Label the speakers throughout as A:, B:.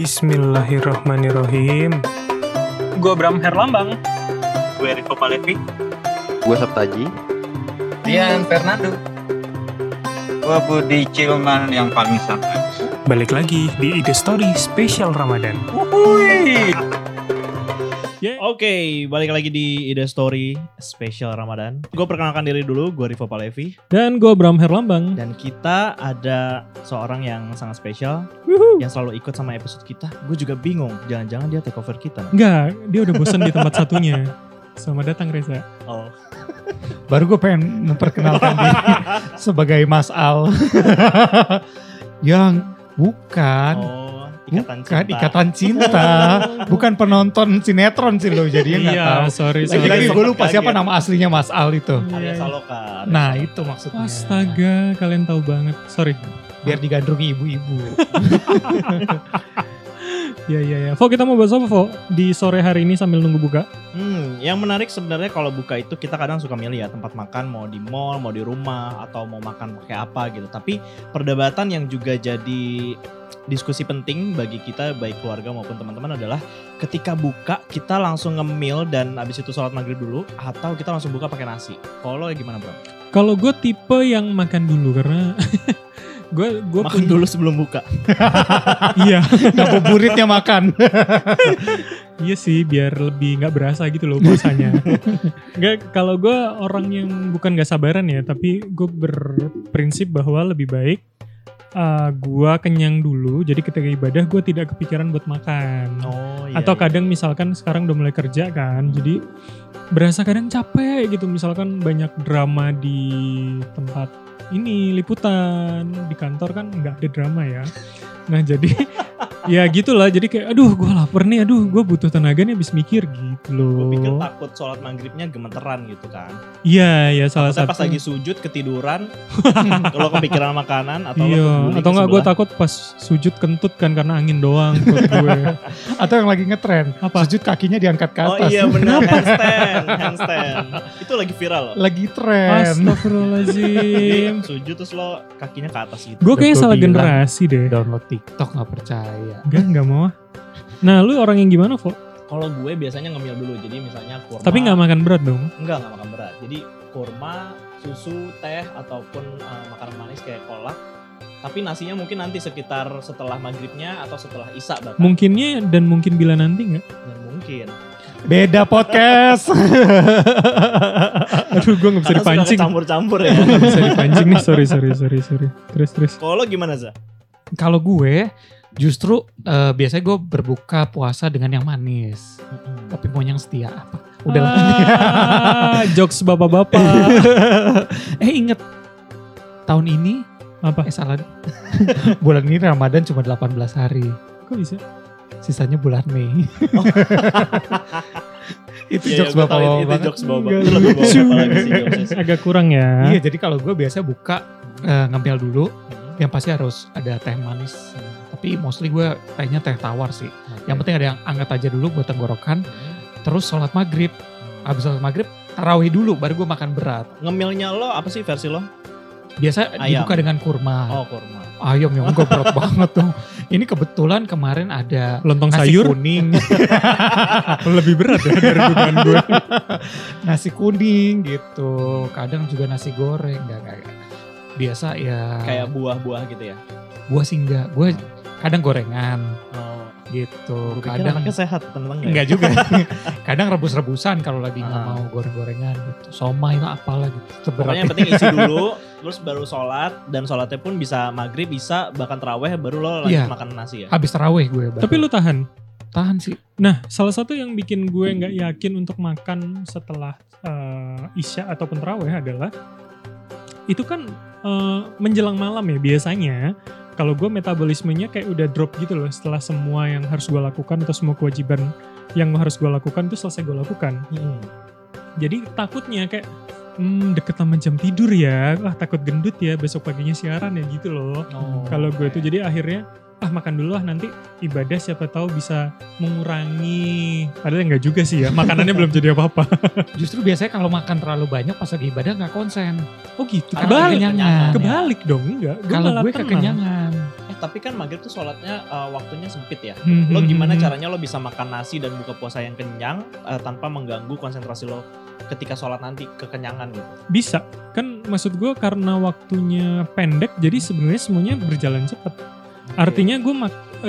A: Bismillahirrahmanirrahim.
B: Gue Bram Herlambang.
C: Gue Rico Palevi.
D: Gue Sabtaji.
E: Dian Fernando.
F: Gue Budi Cilman yang paling santai.
A: Balik lagi di Ide Story Spesial Ramadan.
B: Wuhui.
G: Oke, balik lagi di Ide Story Spesial Ramadan. Gue perkenalkan diri dulu, gue Rivo Palevi.
B: Dan gue Bram Herlambang.
G: Dan kita ada seorang yang sangat spesial, yang selalu ikut sama episode kita. Gue juga bingung, jangan-jangan dia take over kita. Nah.
B: Enggak, dia udah bosan di tempat satunya. Selamat datang Reza.
G: Oh,
H: Baru gue pengen memperkenalkan diri sebagai Mas Al. yang bukan,
G: oh ikatan
H: bukan
G: cinta.
H: ikatan cinta, bukan penonton sinetron sih lo jadinya nggak
B: iya,
H: tahu.
B: sorry, sorry.
H: Lagi-lagi gue lupa
G: Kaget.
H: siapa nama aslinya Mas Al itu.
B: Iya.
G: Saloka. alias
H: Nah
G: Saloka.
H: itu maksudnya.
B: Astaga, kalian tahu banget. Sorry.
H: Biar digandrungi ibu-ibu.
B: Iya, iya, iya. Fo, kita mau bahas apa, Fo? Di sore hari ini sambil nunggu buka.
G: Hmm, yang menarik sebenarnya kalau buka itu kita kadang suka milih ya tempat makan mau di mall, mau di rumah atau mau makan pakai apa gitu. Tapi perdebatan yang juga jadi diskusi penting bagi kita baik keluarga maupun teman-teman adalah ketika buka kita langsung ngemil dan abis itu sholat maghrib dulu atau kita langsung buka pakai nasi. Kalau lo gimana bro?
B: Kalau gue tipe yang makan dulu karena gue gue
G: Makan dulu sebelum buka.
B: Iya,
H: Ngabuburitnya makan.
B: iya sih biar lebih nggak berasa gitu loh puasanya. Nggak, kalau gue orang yang bukan nggak sabaran ya, tapi gue berprinsip bahwa lebih baik uh, gue kenyang dulu. Jadi ketika ibadah gue tidak kepikiran buat makan.
G: Oh iya.
B: Atau
G: iya.
B: kadang misalkan sekarang udah mulai kerja kan, jadi berasa kadang capek gitu. Misalkan banyak drama di tempat ini liputan di kantor kan nggak ada drama ya. Nah jadi ya gitulah. Jadi kayak aduh gue lapar nih, aduh gue butuh tenaga nih habis mikir gitu
G: Gue pikir
B: loh.
G: takut sholat maghribnya gemeteran gitu kan.
B: Iya ya salah satu.
G: pas lagi sujud ketiduran, kalau kepikiran makanan atau
B: Iya, atau
G: ke
B: nggak gue takut pas sujud kentut kan karena angin doang gue.
H: Atau yang lagi ngetren.
B: Apa?
H: Sujud kakinya diangkat ke
G: Oh
H: atas.
G: iya benar handstand, handstand. Itu lagi viral loh.
H: Lagi tren.
B: Astagfirullahaladzim.
G: Sujud terus lo kakinya ke atas gitu.
B: Gue kayaknya salah generasi deh.
H: Download TikTok gak percaya.
B: Enggak, enggak mau. ah. Nah, lu orang yang gimana, Fo?
G: Kalau gue biasanya ngemil dulu. Jadi misalnya kurma.
B: Tapi nggak makan berat dong.
G: Enggak, enggak makan berat. Jadi kurma, susu, teh ataupun eh, makanan manis kayak kolak. Tapi nasinya mungkin nanti sekitar setelah maghribnya atau setelah isya bahkan.
B: Mungkinnya dan mungkin bila nanti nggak.
G: Dan mungkin.
H: Beda podcast.
B: Aduh, gue nggak bisa
G: Karena
B: dipancing.
G: Campur-campur ya.
B: Nggak bisa dipancing nih, sorry, sorry, sorry, sorry. Terus, terus.
G: Kalau lo gimana Za?
H: Kalau gue justru eh, biasanya gue berbuka puasa dengan yang manis. Tapi mau yang setia apa? Udah lah.
B: Ah, jokes bapak-bapak.
H: eh inget tahun ini
B: Apa?
H: eh salah bulan ini Ramadan cuma 18 hari.
B: Kok bisa?
H: Sisanya bulan Mei. itu
G: Iya,
H: jokes
G: iya, gua tahu
H: bapak-bapak
G: itu, jokes bapak.
B: Enggak
G: Itu lebih bapak lagi sih.
B: Agak kurang ya.
H: Iya, jadi kalau gue biasa buka eh, ngambil dulu yang pasti harus ada teh manis. Tapi mostly gue tehnya teh tawar sih. Yang penting ada yang anget aja dulu buat tenggorokan. Terus sholat maghrib. Habis sholat maghrib, tarawih dulu baru gue makan berat.
G: Ngemilnya lo apa sih versi lo?
H: Biasa
G: Ayam.
H: dibuka dengan kurma.
G: Oh kurma.
H: Ayam yang gue berat banget tuh. Ini kebetulan kemarin ada
B: Lontong
H: nasi
B: sayur
H: kuning.
B: lebih berat ya dari dugaan gue.
H: nasi kuning gitu. Kadang juga nasi goreng. Enggak, enggak, enggak. Biasa ya.
G: Kayak buah-buah gitu ya.
H: Gue sih enggak. Gue kadang gorengan
G: Oh,
H: gitu. Kadang
G: anaknya sehat tenang ya.
H: enggak juga. kadang rebus-rebusan kalau lagi nggak
G: Ah.
H: mau goreng-gorengan gitu. Somai itu apalah gitu.
G: Pokoknya
H: Seberat
G: yang penting isi dulu, terus baru sholat dan sholatnya pun bisa maghrib, bisa bahkan terawih baru lo lanjut
H: Iya.
G: makan nasi ya.
H: habis taraweh gue. baru.
B: Tapi lu tahan.
H: tahan sih.
B: Nah, salah satu yang bikin gue nggak yakin untuk makan setelah eh, isya ataupun terawih adalah itu kan eh, menjelang malam ya biasanya. Kalau gue metabolismenya kayak udah drop gitu loh setelah semua yang harus gue lakukan atau semua kewajiban yang harus gue lakukan itu selesai gue lakukan.
G: Hmm.
B: Jadi takutnya kayak hmm, deket sama jam tidur ya, ah takut gendut ya besok paginya siaran ya gitu loh.
G: Oh,
B: Kalau gue
G: oke.
B: tuh jadi akhirnya ah makan dulu lah nanti ibadah siapa tahu bisa mengurangi. Padahal enggak juga sih ya, makanannya belum jadi apa-apa.
H: Justru biasanya kalau makan terlalu banyak pas lagi ibadah nggak konsen.
B: Oh gitu. Kebalik. Kebalik dong enggak.
H: Kalau gue kekenyangan.
G: Eh tapi kan maghrib tuh sholatnya eh, waktunya sempit ya.
B: Hmm,
G: Lo
B: hmm,
G: gimana
B: hmm.
G: caranya lo bisa makan nasi dan buka puasa yang kenyang eh, tanpa mengganggu konsentrasi lo ketika sholat nanti kekenyangan gitu.
B: Bisa. Kan maksud gue karena waktunya pendek, jadi sebenarnya semuanya berjalan cepat. Artinya gue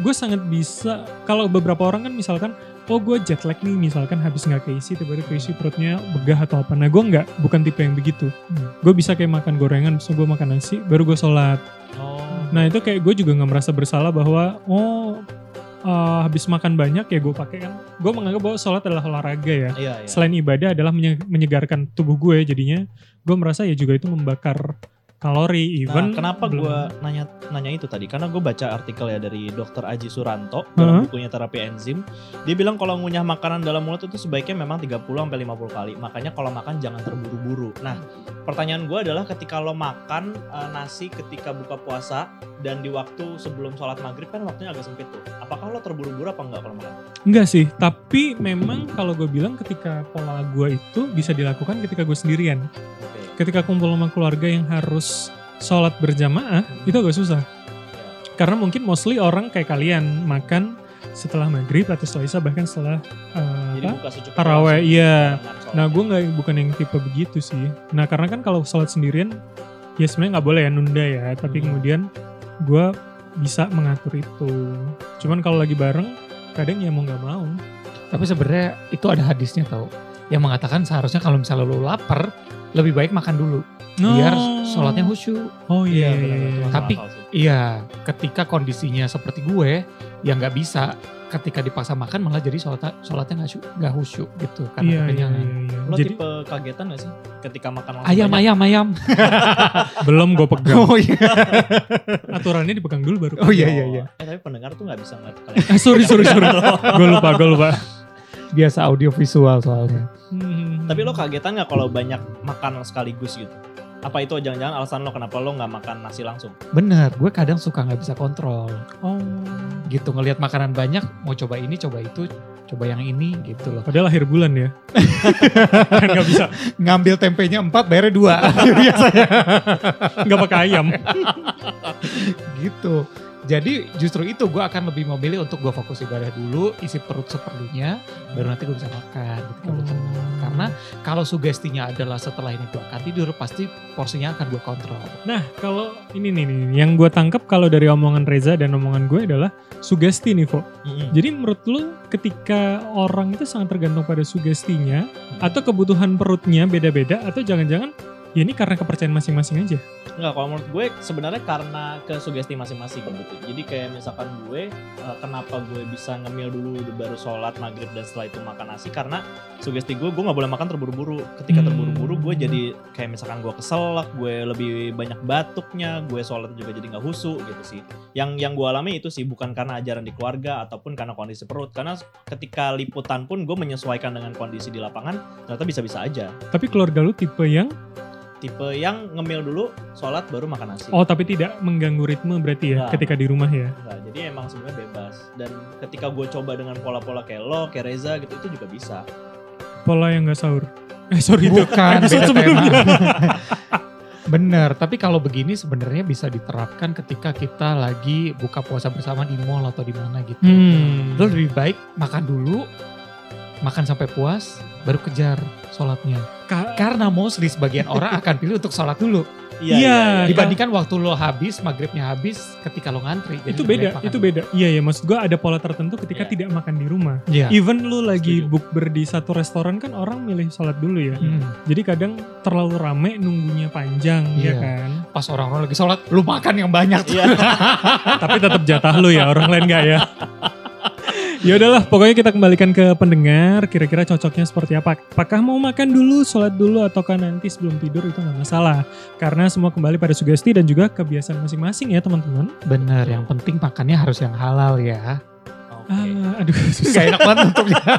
B: gue sangat bisa kalau beberapa orang kan misalkan oh gue jet lag nih misalkan habis nggak keisi tiba-tiba keisi perutnya begah atau apa nah gue nggak bukan tipe yang begitu gue bisa kayak makan gorengan terus gue makan nasi baru gue sholat
G: Oh.
B: Nah itu kayak gue juga nggak merasa bersalah bahwa oh eh, habis makan banyak ya gue pakai kan gue menganggap bahwa sholat adalah olahraga ya
G: Iya, iya.
B: selain ibadah adalah menye- menyegarkan tubuh gue jadinya gue merasa ya juga itu membakar kalori
G: Nah,
B: even
G: kenapa
B: belum-
G: gue nanya nanya itu tadi? Karena gue baca artikel ya dari Dr. Aji Suranto dalam
B: Hah?
G: bukunya terapi enzim. Dia bilang kalau ngunyah makanan dalam mulut itu sebaiknya memang 30 sampai 50 kali. Makanya kalau makan jangan terburu-buru. Nah, pertanyaan gue adalah ketika lo makan eh, nasi ketika buka puasa dan di waktu sebelum sholat maghrib kan waktunya agak sempit tuh. Apakah lo terburu-buru apa enggak kalau makan?
B: Enggak sih, tapi memang kalau gue bilang ketika pola gue itu bisa dilakukan ketika gue sendirian.
G: Oke.
B: Ketika kumpul sama keluarga yang harus sholat berjamaah,
G: Hmm.
B: itu agak susah. Karena mungkin mostly orang kayak kalian makan setelah maghrib atau setelah isya bahkan setelah
G: Jadi
B: apa? Taraweh, iya. Nah gue nggak bukan yang tipe begitu sih. Nah karena kan kalau sholat sendirian, ya sebenarnya nggak boleh ya nunda ya. Tapi
G: Hmm.
B: kemudian gue bisa mengatur itu. Cuman kalau lagi bareng, kadang ya mau nggak mau.
H: Tapi sebenarnya itu ada hadisnya tau. Yang mengatakan seharusnya kalau misalnya lu lapar, lebih baik makan dulu. Biar sholatnya khusyuk.
B: Oh
G: Iya,
B: iya,
G: benar,
B: iya,
G: itu
B: iya.
H: Tapi-. Iya, ketika kondisinya seperti gue, yang nggak bisa ketika dipaksa makan malah jadi sholat sholatnya nggak nggak khusyuk gitu karena
B: Iya, iya,
H: kekenyangan.
B: iya, iya.
G: Lo
B: Jadi
G: tipe kagetan gak sih ketika makan langsung
H: Ayam,
G: banyak?
H: ayam, ayam.
B: belum gue pegang.
H: Oh iya.
B: Aturannya dipegang dulu baru.
H: Oh iya, iya, iya.
G: Eh tapi pendengar tuh gak bisa ngeliat kalian.
B: Eh, sorry, sorry, sorry. gue lupa, gue lupa.
H: Biasa audio visual soalnya.
B: Hmm.
G: tapi lo kagetan gak kalau banyak makan sekaligus gitu? Apa itu jangan-jangan alasan lo kenapa lo gak makan nasi langsung?
H: Bener, gue kadang suka nggak bisa kontrol.
B: Oh.
H: Gitu ngelihat makanan banyak, mau coba ini, coba itu, coba yang ini gitu loh.
B: Padahal akhir bulan ya. kan nggak bisa,
H: Ngambil tempenya empat, bayarnya dua. Biasanya.
B: nggak pakai ayam.
H: gitu. Jadi justru itu gue akan lebih memilih untuk gue fokus ibadah dulu, isi perut seperlunya, baru nanti gue bisa makan. Ketika gue tenang. Karena kalau sugestinya adalah setelah ini gue akan tidur, pasti porsinya akan gue kontrol.
B: Nah, kalau ini nih, nih yang gue tangkap kalau dari omongan Reza dan omongan gue adalah sugesti nih, Vo. Jadi menurut lu ketika orang itu sangat tergantung pada sugestinya atau kebutuhan perutnya beda-beda atau jangan-jangan ya ini karena kepercayaan masing-masing aja.
G: Enggak, kalau menurut gue sebenarnya karena ke sugesti masing-masing gitu. Jadi kayak misalkan gue, eh, kenapa gue bisa ngemil dulu baru sholat maghrib dan setelah itu makan nasi karena sugesti gue, gue nggak boleh makan terburu-buru. Ketika
B: Hmm.
G: terburu-buru gue jadi kayak misalkan gue keselak, gue lebih banyak batuknya, gue sholat juga jadi nggak husu gitu sih. Yang yang gue alami itu sih bukan karena ajaran di keluarga ataupun karena kondisi perut. Karena ketika liputan pun gue menyesuaikan dengan kondisi di lapangan, ternyata bisa-bisa aja.
B: Tapi keluarga lu tipe yang
G: Tipe yang ngemil dulu, sholat baru makan nasi.
B: oh tapi tidak mengganggu ritme berarti ya
G: Nah.
B: ketika di rumah ya.
G: Enggak, jadi emang sebenarnya bebas. Dan ketika gue coba dengan pola-pola kayak lo, kayak Reza gitu, itu juga bisa.
B: Pola yang nggak sahur. Eh sorry itu
H: Bukan,
B: episode
H: beda
B: sebelumnya.
H: Bener, tapi kalau begini sebenarnya bisa diterapkan ketika kita lagi buka puasa bersama di mall atau di mana gitu.
B: Hmm.
H: Lo lebih baik makan dulu, makan sampai puas, baru kejar sholatnya.
B: Ka-
H: Karena mostly sebagian orang akan pilih untuk sholat dulu.
B: Iya,
H: Dibandingkan waktu lo habis, maghribnya habis, ketika lo ngantri. Jadi
B: itu beda, itu
H: dulu.
B: beda. Iya ya, maksud gue ada pola tertentu ketika
G: Iya.
B: tidak makan di rumah.
H: Iya.
B: Even lu lagi
G: Setuju.
B: bukber di satu restoran kan orang milih sholat dulu ya.
H: Hmm.
B: Jadi kadang terlalu rame nunggunya panjang ya
H: Iya.
B: kan.
H: Pas orang-orang lagi sholat, lu makan yang banyak.
G: Iya.
B: Tapi tetap jatah lu ya, orang lain gak ya. Ya udahlah, pokoknya kita kembalikan ke pendengar. Kira-kira cocoknya seperti apa? Apakah mau makan dulu, sholat dulu, ataukah nanti sebelum tidur itu nggak masalah. Karena semua kembali pada sugesti dan juga kebiasaan masing-masing ya teman-teman.
H: Bener, yang penting makannya harus yang halal ya.
G: Oke.
B: Ah, aduh, susah.
H: enak banget untuknya.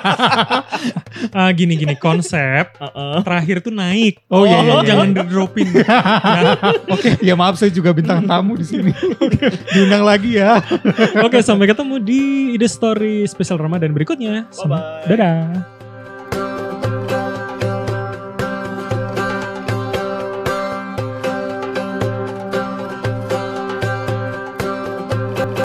B: Ah, gini-gini konsep
G: Heeh.
B: terakhir tuh naik.
H: Oh, iya, iya,
B: Tolong
H: iya.
B: jangan dropin. Nah,
H: Oke, ya maaf saya juga bintang tamu di sini. Diundang lagi ya.
B: Oke, sampai ketemu di ide story spesial Ramadan berikutnya. Sem-
G: Bye-bye.
B: Dadah.